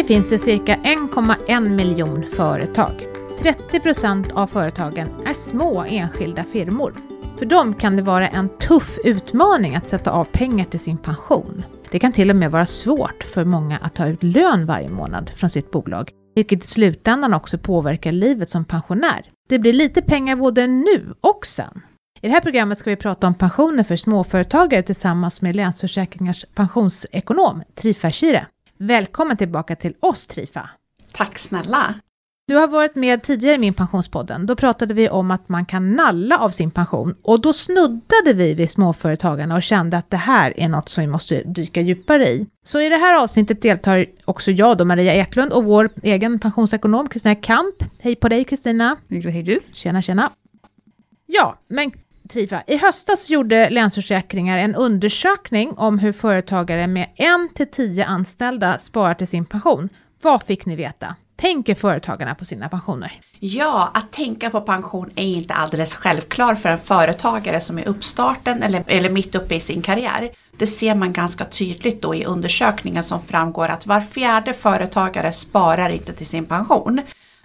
Sverige finns det cirka 1,1 miljon företag. 30 procent av företagen är små enskilda firmor. För dem kan det vara en tuff utmaning att sätta av pengar till sin pension. Det kan till och med vara svårt för många att ta ut lön varje månad från sitt bolag, vilket i slutändan också påverkar livet som pensionär. Det blir lite pengar både nu och sen. I det här programmet ska vi prata om pensioner för småföretagare tillsammans med Länsförsäkringars pensionsekonom Trifa Shire. Välkommen tillbaka till oss Trifa! Tack snälla! Du har varit med tidigare i min pensionspodden. Då pratade vi om att man kan nalla av sin pension och då snuddade vi vid småföretagarna och kände att det här är något som vi måste dyka djupare i. Så i det här avsnittet deltar också jag då, Maria Eklund och vår egen pensionsekonom Kristina Kamp. Hej på dig Kristina! Hej du! Tjena, tjena! Ja, men Trifa, i höstas gjorde Länsförsäkringar en undersökning om hur företagare med en till tio anställda sparar till sin pension. Vad fick ni veta? Tänker företagarna på sina pensioner? Ja, att tänka på pension är inte alldeles självklart för en företagare som är uppstarten eller, eller mitt uppe i sin karriär. Det ser man ganska tydligt då i undersökningen som framgår att var fjärde företagare sparar inte till sin pension.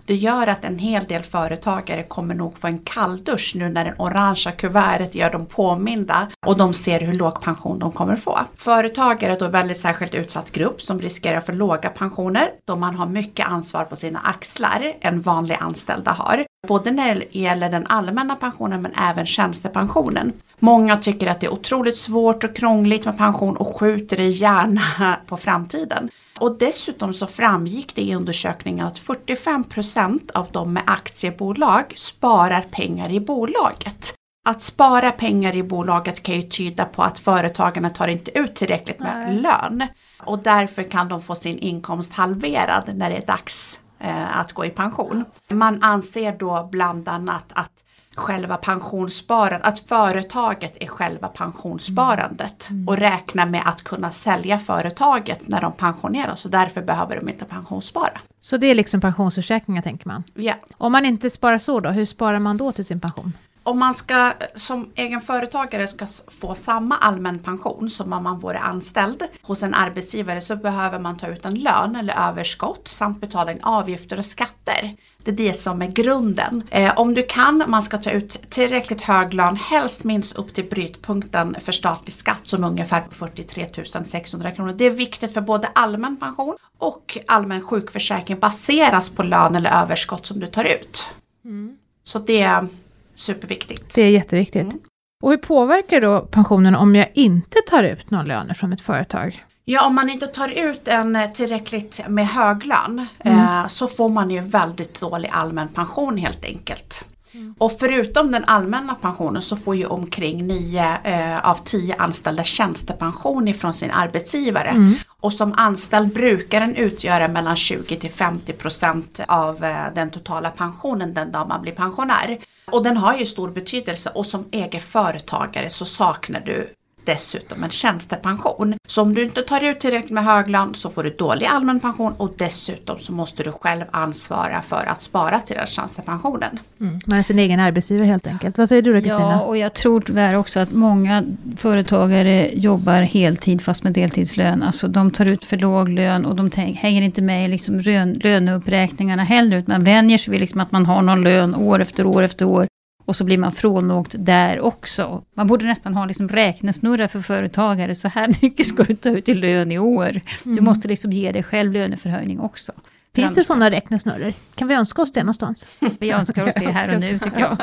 Det gör att en hel del företagare kommer nog få en kalldusch nu när det orangea kuvertet gör dem påminda och de ser hur låg pension de kommer få. Företagare är då en väldigt särskilt utsatt grupp som riskerar för låga pensioner då man har mycket ansvar på sina axlar än vanliga anställda har. Både när det gäller den allmänna pensionen men även tjänstepensionen. Många tycker att det är otroligt svårt och krångligt med pension och skjuter det gärna på framtiden. Och dessutom så framgick det i undersökningen att 45 procent av de med aktiebolag sparar pengar i bolaget. Att spara pengar i bolaget kan ju tyda på att företagarna tar inte ut tillräckligt med Nej. lön och därför kan de få sin inkomst halverad när det är dags eh, att gå i pension. Man anser då bland annat att själva pensionssparandet, att företaget är själva pensionssparandet mm. och räknar med att kunna sälja företaget när de pensioneras och därför behöver de inte pensionsspara. Så det är liksom pensionsförsäkringar tänker man? Ja. Om man inte sparar så då, hur sparar man då till sin pension? Om man ska som egen företagare ska få samma allmän pension som om man vore anställd hos en arbetsgivare så behöver man ta ut en lön eller överskott samt betala in avgifter och skatter. Det är det som är grunden. Eh, om du kan, man ska ta ut tillräckligt hög lön, helst minst upp till brytpunkten för statlig skatt som är ungefär 43 600 kronor. Det är viktigt för både allmän pension och allmän sjukförsäkring baseras på lön eller överskott som du tar ut. Mm. Så det superviktigt. Det är jätteviktigt. Mm. Och hur påverkar då pensionen om jag inte tar ut någon lön från ett företag? Ja, om man inte tar ut en tillräckligt med hög lön mm. eh, så får man ju väldigt dålig allmän pension helt enkelt. Mm. Och förutom den allmänna pensionen så får ju omkring 9 eh, av 10 anställda tjänstepension ifrån sin arbetsgivare. Mm. Och som anställd brukar den utgöra mellan 20 till 50 procent av eh, den totala pensionen den dag man blir pensionär. Och den har ju stor betydelse och som egen företagare så saknar du dessutom en tjänstepension. Så om du inte tar ut tillräckligt med hög lön så får du dålig allmän pension och dessutom så måste du själv ansvara för att spara till den tjänstepensionen. Mm. Man är sin egen arbetsgivare helt enkelt. Vad säger du då Kristina? Ja, och jag tror tyvärr också att många företagare jobbar heltid fast med deltidslön. Alltså de tar ut för låg lön och de hänger inte med i liksom löneuppräkningarna heller. Man vänjer sig vid liksom att man har någon lön år efter år efter år. Och så blir man frånåkt där också. Man borde nästan ha liksom räknesnurra för företagare. Så här mycket ska du ta ut i lön i år. Du mm. måste liksom ge dig själv löneförhöjning också. Finns det sådana räknesnurror? Kan vi önska oss det någonstans? Vi önskar oss det här och nu tycker jag.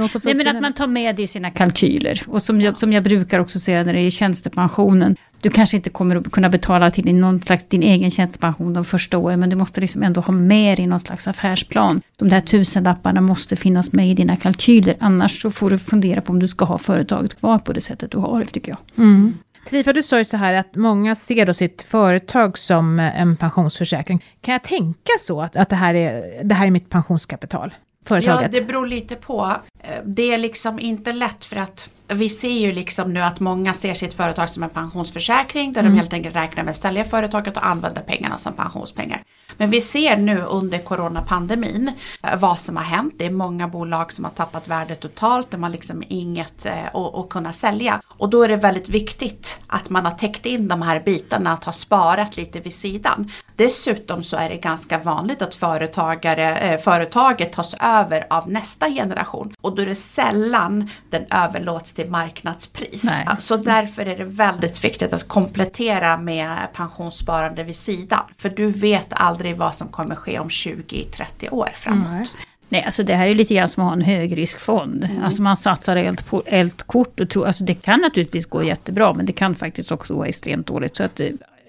Nej, men att man tar med det i sina kalkyler. Och som jag, som jag brukar också säga när det är tjänstepensionen. Du kanske inte kommer att kunna betala till din, någon slags, din egen tjänstepension de första åren. Men du måste liksom ändå ha med i någon slags affärsplan. De där tusenlapparna måste finnas med i dina kalkyler. Annars så får du fundera på om du ska ha företaget kvar på det sättet du har det tycker jag. Mm. Trifa, du sa ju så här att många ser då sitt företag som eh, en pensionsförsäkring. Kan jag tänka så, att, att det, här är, det här är mitt pensionskapital? Företaget? Ja, det beror lite på. Eh, det är liksom inte lätt för att vi ser ju liksom nu att många ser sitt företag som en pensionsförsäkring där mm. de helt enkelt räknar med att sälja företaget och använda pengarna som pensionspengar. Men vi ser nu under coronapandemin eh, vad som har hänt. Det är många bolag som har tappat värde totalt. De har liksom inget eh, att, att kunna sälja. Och då är det väldigt viktigt att man har täckt in de här bitarna, att ha sparat lite vid sidan. Dessutom så är det ganska vanligt att företagare, företaget tas över av nästa generation och då är det sällan den överlåts till marknadspris. Nej. Så därför är det väldigt viktigt att komplettera med pensionssparande vid sidan. För du vet aldrig vad som kommer ske om 20-30 år framåt. Nej. Nej, alltså det här är ju lite grann som att ha en högriskfond. Mm. Alltså man satsar eld på eld kort och tror, alltså det kan naturligtvis gå jättebra, men det kan faktiskt också gå extremt dåligt. Så att eh,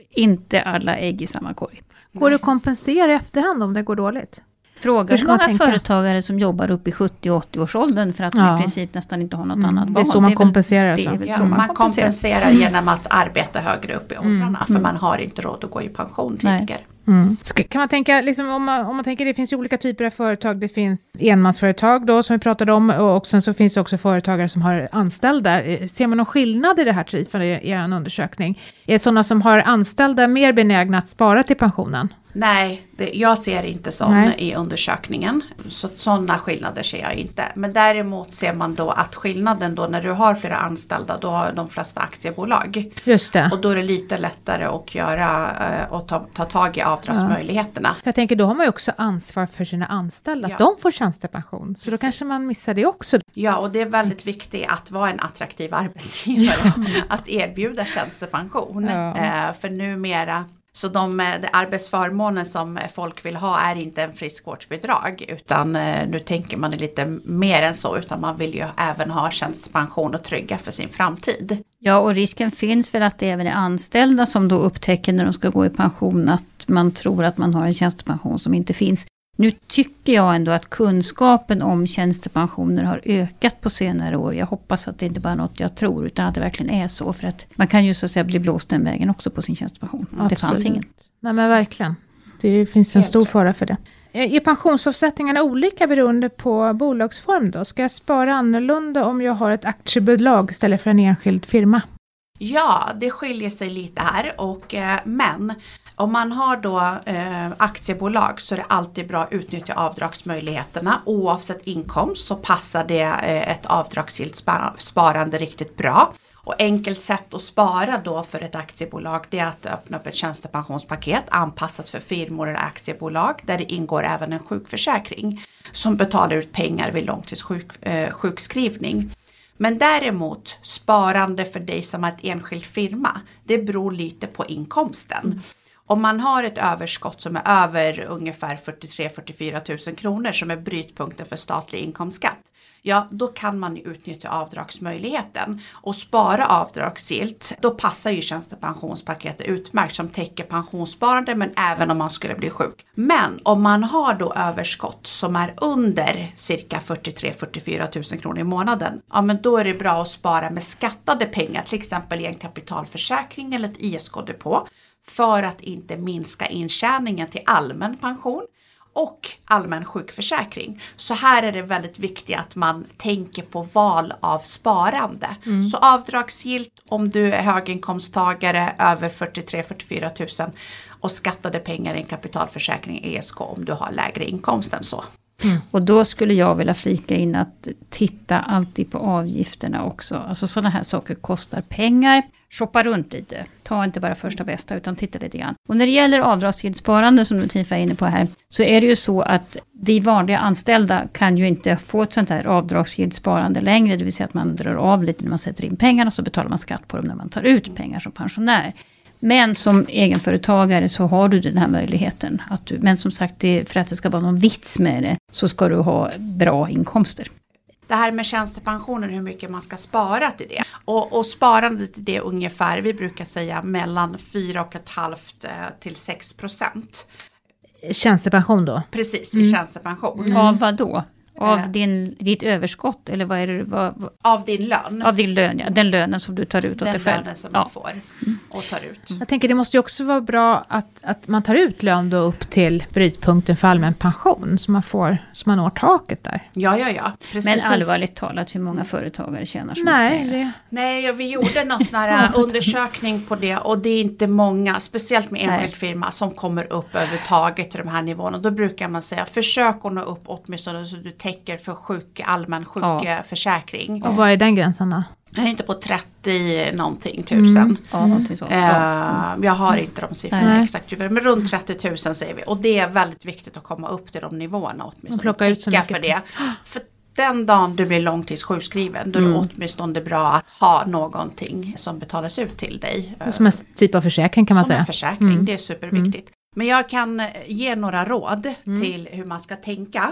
inte alla ägg i samma korg. Går det att kompensera i efterhand om det går dåligt? Fråga Hur många tänka? företagare som jobbar upp i 70-80-årsåldern för att Ja. i princip nästan inte har något Mm, annat det är val. så man kompenserar alltså. väl Ja, så man, man kompenserar. kompenserar genom att arbeta högre upp i åldrarna för man har inte råd att gå i pension tidigare. Mm. Kan man tänka, liksom, om, man, om man tänker, det finns ju olika typer av företag. Det finns enmansföretag då som vi pratade om och sen så finns det också företagare som har anställda. Eh, Ser man någon skillnad i det här Trif, i er undersökning? Är sådana som har anställda mer benägna att spara till pensionen? Nej, det, jag ser inte sån i undersökningen. Så sådana skillnader ser jag inte. Men däremot ser man då att skillnaden då när du har flera anställda, då har de flesta aktiebolag. Just det. Och då är det lite lättare att göra eh, och ta, ta tag i avdragsmöjligheterna. För jag tänker, då har man ju också ansvar för sina anställda, Ja. att de får tjänstepension. Så då Precis. kanske man missar det också. Ja, och det är väldigt viktigt att vara en attraktiv arbetsgivare. att erbjuda tjänstepension. Ja. Eh, för numera så de, eh, de arbetsförmåner som eh, folk vill ha är inte en friskvårdsbidrag utan eh, nu tänker man lite mer än så utan man vill ju även ha tjänstepension och trygga för sin framtid. Ja, och risken finns väl att det även är anställda som då upptäcker när de ska gå i pension att man tror att man har en tjänstepension som inte finns. Nu tycker jag ändå att kunskapen om tjänstepensioner har ökat på senare år. Jag hoppas att det inte bara är något jag tror, utan att det verkligen är så. För att man kan ju så att säga bli blåst den vägen också på sin tjänstepension. Det fanns Absolut. ingen. Nej men verkligen. Det finns en Helt stor rätt. fara för det. Eh, Är pensionsavsättningarna olika beroende på bolagsform då? Ska jag spara annorlunda om jag har ett aktiebolag istället för en enskild firma? Ja, det skiljer sig lite här och eh, men om man har då eh, aktiebolag så är det alltid bra att utnyttja avdragsmöjligheterna. Oavsett inkomst så passar det eh, ett avdragsgillt sparande riktigt bra. Och enkelt sätt att spara då för ett aktiebolag det är att öppna upp ett tjänstepensionspaket anpassat för firmor eller aktiebolag där det ingår även en sjukförsäkring som betalar ut pengar vid långtidssjukskrivning. Eh. Men däremot sparande för dig som har ett enskild firma, det beror lite på inkomsten. Om man har ett överskott som är över ungefär 43-44 000 kronor som är brytpunkten för statlig inkomstskatt. Ja, då kan man ju utnyttja avdragsmöjligheten och spara avdragsgillt. Då passar ju tjänstepensionspaketet utmärkt som täcker pensionssparande men även om man skulle bli sjuk. Men om man har då överskott som är under cirka 43-44 000 kronor i månaden. Ja, men då är det bra att spara med skattade pengar, till exempel i en kapitalförsäkring eller ett ISK-depå för att inte minska intjäningen till allmän pension och allmän sjukförsäkring. Så här är det väldigt viktigt att man tänker på val av sparande. Så avdragsgillt om du är höginkomsttagare över 43-44 000 och skattade pengar i en kapitalförsäkring ESK om du har lägre inkomst än så. Och då skulle jag vilja flika in att titta alltid på avgifterna också. Alltså sådana här saker kostar pengar. Shoppa runt lite. Ta inte bara första bästa utan titta lite grann. Och när det gäller avdragsgillt sparande som du Tifa är inne på här. Så är det ju så att vi vanliga anställda kan ju inte få ett sånt här avdragsgillt sparande längre. Det vill säga att man drar av lite när man sätter in pengarna och så betalar man skatt på dem när man tar ut pengar som pensionär. Men som egenföretagare så har du den här möjligheten. Att du, men som sagt, det, för att det ska vara någon vits med det så ska du ha bra inkomster. Det här med tjänstepensionen, hur mycket man ska spara till det. Och, och sparandet till det ungefär, vi brukar säga mellan 4,5 till 6 procent. Tjänstepension då? Precis, i tjänstepension. Av vad då? Av Eh. din, ditt överskott? Eller vad är det? Vad, vad, Av din lön. av din lön, ja. Den lönen som du tar ut åt den dig själv. lönen som Ja. man får och tar ut. Jag tänker det måste ju också vara bra att, att man tar ut lön då upp till brytpunkten för allmän pension. Så man, får, så man når taket där. Ja, ja, ja. Precis. Men allvarligt talat, hur många företagare tjänar så Nej, mycket? det, Nej, vi gjorde någon sån här undersökning på det och det är inte många, speciellt med enskild firma, som kommer upp överhuvudtaget till de här nivåerna. Då brukar man säga försök att nå upp åtminstone så du täcker för sjuk, allmän sjukförsäkring. och vad är den gränsen då? är det inte på 30 någonting tusen? Mm. Ja, någonting sånt. Eh, Ja. Jag har inte de siffrorna Nej. exakt men runt 30 000 säger vi. Och det är väldigt viktigt att komma upp till de nivåerna åtminstone. Och plocka ut så mycket för det. För den dagen du blir långtidssjukskriven då är Mm. det åtminstone bra att ha någonting som betalas ut till dig. Eh, Som en typ av försäkring kan man som säga. en försäkring, Mm. det är superviktigt. Men jag kan ge några råd till hur man ska tänka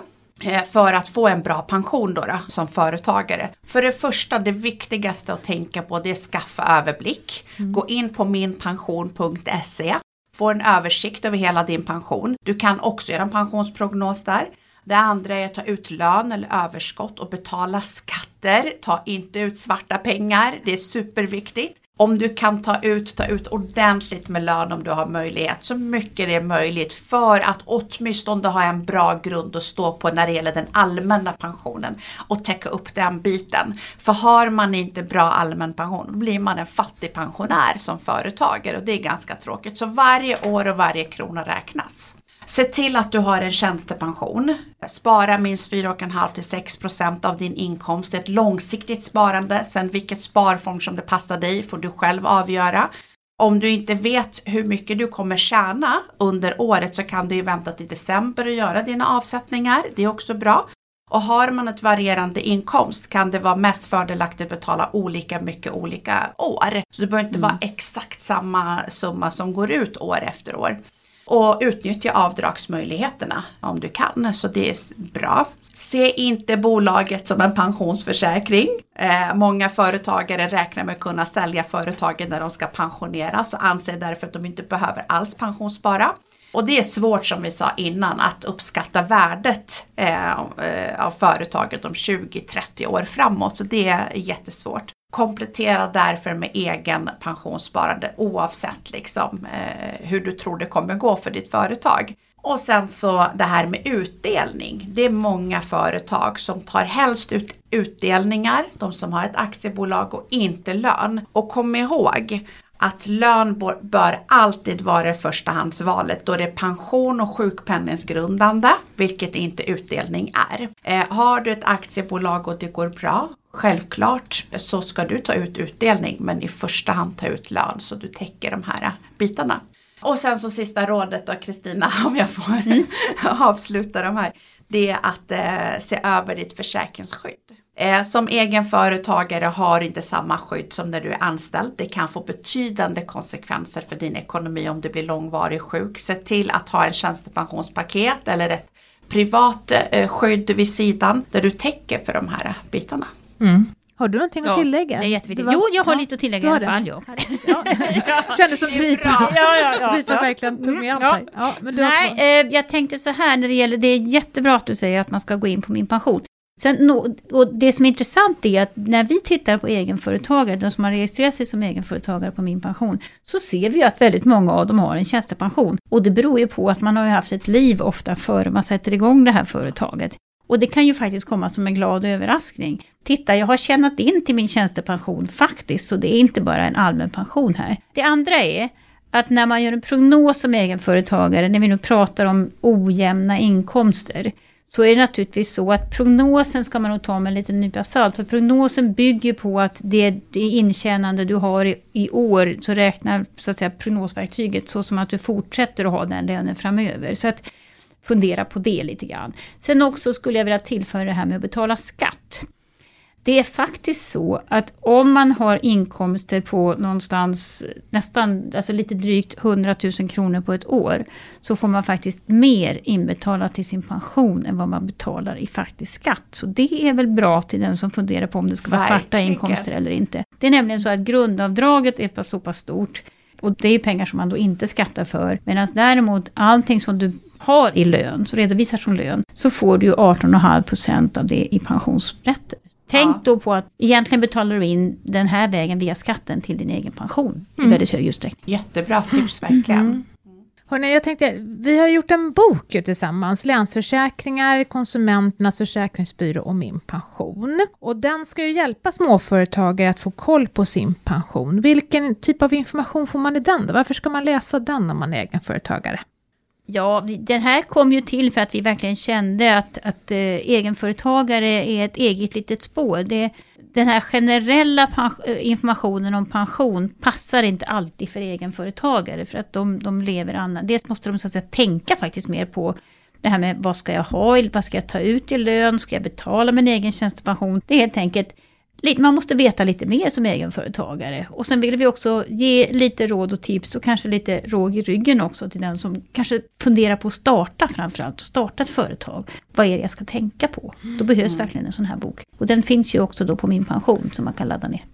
för att få en bra pension då, då som företagare. För det första, det viktigaste att tänka på det är skaffa överblick. Gå in på minpension.se Få en översikt över hela din pension. Du kan också göra en pensionsprognos där. Det andra är att ta ut lön eller överskott och betala skatter. Ta inte ut svarta pengar, det är superviktigt. Om du kan ta ut, ta ut ordentligt med lön om du har möjlighet, så mycket det är möjligt för att åtminstone ha en bra grund att stå på när det gäller den allmänna pensionen och täcka upp den biten. För har man inte bra allmän pension, då blir man en fattig pensionär som företagare och det är ganska tråkigt. Så varje år och varje krona räknas. Se till att du har en tjänstepension. Spara minst 4,5 till 6 procent av din inkomst. Det är ett långsiktigt sparande. Sen vilket sparform som det passar dig får du själv avgöra. Om du inte vet hur mycket du kommer tjäna under året så kan du ju vänta till december och göra dina avsättningar. Det är också bra. Och har man ett varierande inkomst kan det vara mest fördelaktigt att betala olika mycket olika år. Så det behöver inte vara exakt samma summa som går ut år efter år. Och utnyttja avdragsmöjligheterna om du kan, så det är bra. Se inte bolaget som en pensionsförsäkring. Eh, många företagare räknar med att kunna sälja företagen när de ska pensioneras och anser därför att de inte behöver alls pensionsspara. Och det är svårt som vi sa innan att uppskatta värdet eh, av eh, företaget om 20-30 år framåt. Så det är jättesvårt. Komplettera därför med egen pensionssparande oavsett liksom, eh, hur du tror det kommer gå för ditt företag. Och sen så det här med utdelning. Det är många företag som tar helst ut utdelningar, de som har ett aktiebolag och inte lön. Och kom ihåg att lön bör alltid vara förstahandsvalet då det är pension och sjukpenningsgrundande, vilket inte utdelning är. Eh, har du ett aktiebolag och det går bra, självklart så ska du ta ut utdelning men i första hand ta ut lön så du täcker de här bitarna. Och sen så sista rådet då Kristina, om jag får mm. avsluta de här, det är att eh, se över ditt försäkringsskydd. Eh, som egenföretagare har inte samma skydd som när du är anställd. Det kan få betydande konsekvenser för din ekonomi om du blir långvarig sjuk. Se till att ha en tjänstepensionspaket eller ett privat eh, skydd vid sidan där du täcker för de här bitarna. Mm. Har du någonting att Ja, tillägga? Det är jätteviktigt. var- Jo, jag har ja, lite att tillägga du i har alla fall. Ja. Kändes som Tripa. Ja, ja, ja. Tripa Ja. verkligen tog med allt Ja. här. Ja, men du har Nej, eh, jag tänkte så här när det gäller, det är jättebra att du säger att man ska gå in på min pension. Sen, och det som är intressant är att när vi tittar på egenföretagare, de som har registrerat sig som egenföretagare på min pension, så ser vi att väldigt många av dem har en tjänstepension. Och det beror ju på att man har haft ett liv ofta före man sätter igång det här företaget. Och det kan ju faktiskt komma som en glad överraskning. Titta, jag har tjänat in till min tjänstepension faktiskt, så det är inte bara en allmän pension här. Det andra är att när man gör en prognos som egenföretagare, när vi nu pratar om ojämna inkomster, så är det naturligtvis så att prognosen ska man nog ta med en liten nypa salt. För prognosen bygger på att det, det intjänande du har i, i år, så räknar så att säga, prognosverktyget så som att du fortsätter att ha den lönen framöver. Så att fundera på det lite grann. Sen också skulle jag vilja tillföra det här med att betala skatt. Det är faktiskt så att om man har inkomster på någonstans nästan, alltså lite drygt 100 000 kronor på ett år, så får man faktiskt mer inbetalat till sin pension än vad man betalar i faktisk skatt. Så det är väl bra till den som funderar på om det ska vara svarta inkomster eller inte. Det är nämligen så att grundavdraget är så pass stort, och det är pengar som man då inte skattar för, medan däremot allting som du har i lön, så redovisar som lön, så får du ju 18,5% av det i pensionsrätter. Tänk Ja. då på att egentligen betalar du in den här vägen via skatten till din egen pension i Mm. väldigt hög utsträckning. Jättebra tips verkligen. Hörrni, jag tänkte, vi har gjort en bok ju tillsammans, Länsförsäkringar, Konsumenternas försäkringsbyrå och Min pension. Och den ska ju hjälpa småföretagare att få koll på sin pension. Vilken typ av information får man i den då? Varför ska man läsa den om man är egenföretagare? Ja, den här kom ju till för att vi verkligen kände att, att eh, egenföretagare är ett eget litet spår. Det, den här generella eh, informationen om pension passar inte alltid för egenföretagare för att de, de lever annat. Dels måste de så att säga tänka faktiskt mer på det här med vad ska jag ha, vad ska jag ta ut i lön, ska jag betala min egen tjänstepension? Det är helt enkelt man måste veta lite mer som egenföretagare. Och sen vill vi också ge lite råd och tips och kanske lite råg i ryggen också till den som kanske funderar på att starta framförallt, starta ett företag. Vad är det jag ska tänka på? Då behövs mm. verkligen en sån här bok. Och den finns ju också då på min pension som man kan ladda ner.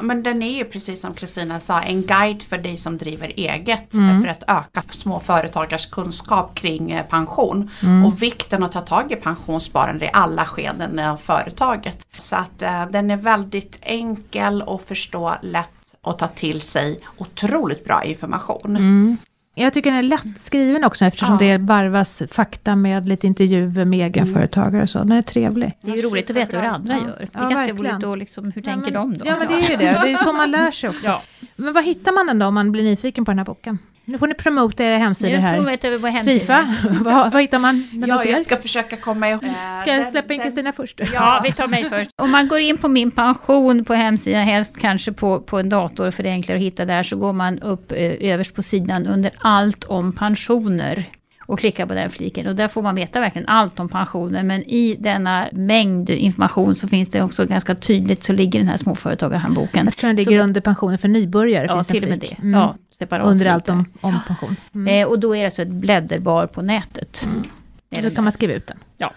Men den är ju precis som Kristina sa en guide för dig som driver eget mm. för att öka småföretagars kunskap kring eh, pension mm. och vikten att ta tag i pensionssparande i alla skeden av företaget. Så att uh, den är väldigt enkel att förstå, lätt att ta till sig, otroligt bra information. Mm. Jag tycker den är lättskriven också eftersom ja. det varvas fakta med lite intervjuer med egenföretagare och så. Den är trevlig. Det är ju roligt att veta hur andra ja. gör. Det är ja, ganska verkligen. roligt att liksom, hur tänker ja, men, de då? Ja men det är ju det, det är så man lär sig också. Men vad hittar man den då om man blir nyfiken på den här boken? Nu får ni promota era hemsidor här. Nu vi på hemsidan. vad, vad hittar man? Ja, jag ska försöka komma ihåg. Ska jag släppa in Kristina först? Ja, vi tar mig först. Om man går in på min pension på hemsidan, helst kanske på, på en dator för det är enklare att hitta där, så går man upp eh, överst på sidan under allt om pensioner och klickar på den fliken. Och där får man veta verkligen allt om pensioner. Men i denna mängd information så finns det också ganska tydligt så ligger den här småföretagarhandboken. Jag tror den ligger så, under pensioner för nybörjare. Ja, finns till och med det. Mm. Ja, separat Under allt om, om pension. Mm. Eh, och då är det så ett blädderbar på nätet. Mm. Då kan man skriva ut den. Ja.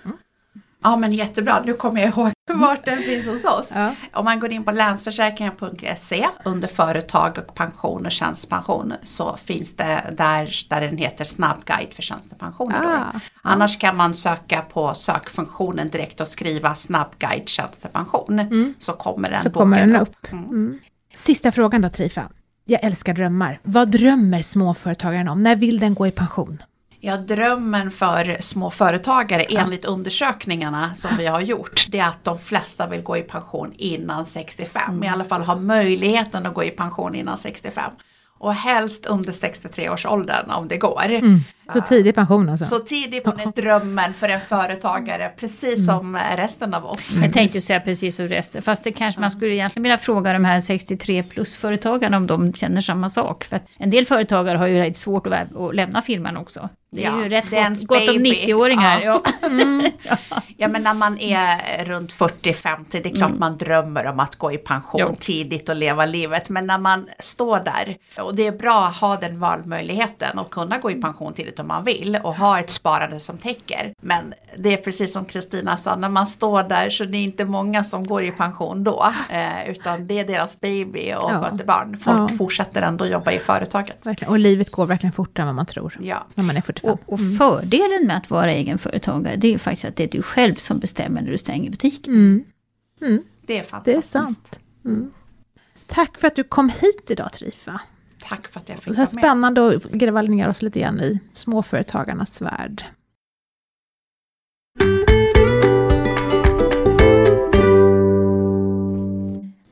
Ja men jättebra, nu kommer jag ihåg vart den finns hos oss. Ja. Om man går in på länsförsäkringen.se under företag och pension och tjänstepension så finns det där, där den heter snabbguide för tjänstepension. Ah. Annars kan man söka på sökfunktionen direkt och skriva snabbguide tjänstepension mm. så kommer den så kommer den upp. upp. Mm. Mm. Sista frågan då Trifa. Jag älskar drömmar. Vad drömmer småföretagaren om? När vill den gå i pension? Ja, drömmen för småföretagare ja. enligt undersökningarna som vi har gjort, det är att de flesta vill gå i pension innan 65. Mm. I alla fall ha möjligheten att gå i pension innan 65. Och helst under 63-årsåldern om det går. Mm. Så tidig pension alltså? Så tidig pension är drömmen för en företagare, precis mm. som resten av oss. Jag tänkte säga precis som resten, fast det kanske man skulle egentligen vilja fråga de här 63 plus-företagarna om de känner samma sak. För en del företagare har ju lite svårt att, att lämna firman också. Det är ja, ju rätt gott, gott om 90-åringar. Ja. Ja. Mm. ja. men när man är runt 40-50, det är klart mm. man drömmer om att gå i pension jo. tidigt och leva livet. Men när man står där, och det är bra att ha den valmöjligheten och kunna gå i pension tidigt om man vill och ha ett sparande som täcker. Men det är precis som Kristina sa, när man står där så det är inte många som går i pension då. Eh, utan det är deras baby och ja. barn. Folk fortsätter ändå jobba i företaget. Verkligen. Och livet går verkligen fortare än vad man tror. Ja. När man är 40 45. Och, och mm. fördelen med att vara egenföretagare, det är ju faktiskt att det är du själv som bestämmer när du stänger butiken. Mm. Mm. Det är fantastiskt. Det är sant. Mm. Tack för att du kom hit idag Trifa. Tack för att jag fick vara med. Spännande att gräva ner oss lite grann i småföretagarnas värld.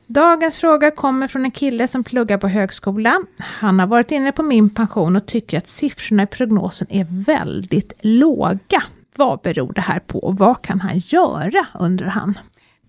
Dagens fråga kommer från en kille som pluggar på högskolan. Han har varit inne på min pension och tycker att siffrorna i prognosen är väldigt låga. Vad beror det här på och vad kan han göra, undrar han.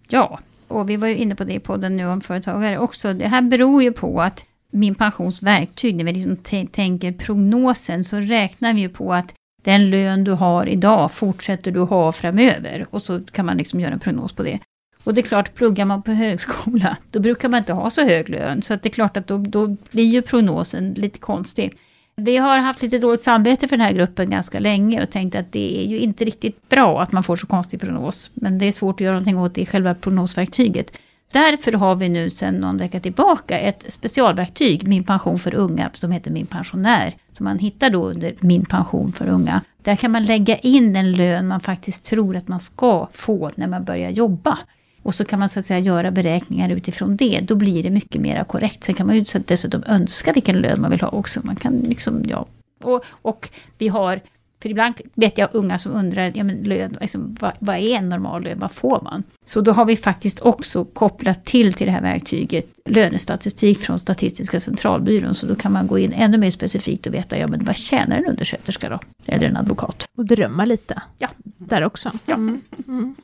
Ja, och vi var ju inne på det i podden nu om företagare också. Det här beror ju på att min pensionsverktyg, när vi liksom tänker prognosen, så räknar vi ju på att den lön du har idag fortsätter du ha framöver. Och så kan man liksom göra en prognos på det. Och det är klart, pluggar man på högskola, då brukar man inte ha så hög lön. Så att det är klart att då, då blir ju prognosen lite konstig. Vi har haft lite dåligt samvete för den här gruppen ganska länge och tänkt att det är ju inte riktigt bra att man får så konstig prognos. Men det är svårt att göra någonting åt det i själva prognosverktyget. Därför har vi nu sedan någon vecka tillbaka ett specialverktyg, Min pension för unga, som heter Min pensionär. Som man hittar då under Min pension för unga. Där kan man lägga in den lön man faktiskt tror att man ska få när man börjar jobba. Och så kan man så att säga göra beräkningar utifrån det. Då blir det mycket mer korrekt. Sen kan man ju dessutom önska vilken lön man vill ha också. Man kan liksom, ja. Och, och vi har för ibland vet jag unga som undrar, ja men lön, liksom, vad, vad är en normal lön, vad får man? Så då har vi faktiskt också kopplat till till det här verktyget lönestatistik från Statistiska centralbyrån. Så då kan man gå in ännu mer specifikt och veta, ja men vad tjänar en undersköterska då? Eller en advokat? Och drömma lite. Ja. Där också. Ja. Mm. Mm.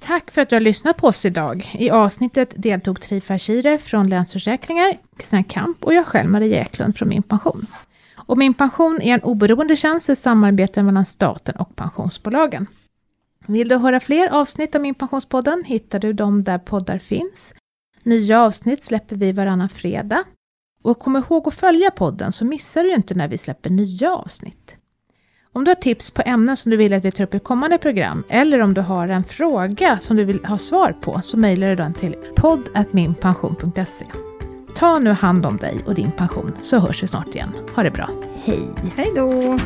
Tack för att du har lyssnat på oss idag. I avsnittet deltog Trifa Shire från Länsförsäkringar, Kristina Kamp och jag själv, Maria Eklund från Min Pension. Och Min Pension är en oberoende tjänst i samarbete mellan staten och pensionsbolagen. Vill du höra fler avsnitt av Min Pensionspodden hittar du dem där poddar finns. Nya avsnitt släpper vi varannan fredag. Och kom ihåg att följa podden så missar du inte när vi släpper nya avsnitt. Om du har tips på ämnen som du vill att vi tar upp i kommande program eller om du har en fråga som du vill ha svar på så mejlar du den till podd.minpension.se. Ta nu hand om dig och din pension så hörs vi snart igen. Ha det bra. Hej! Hej då!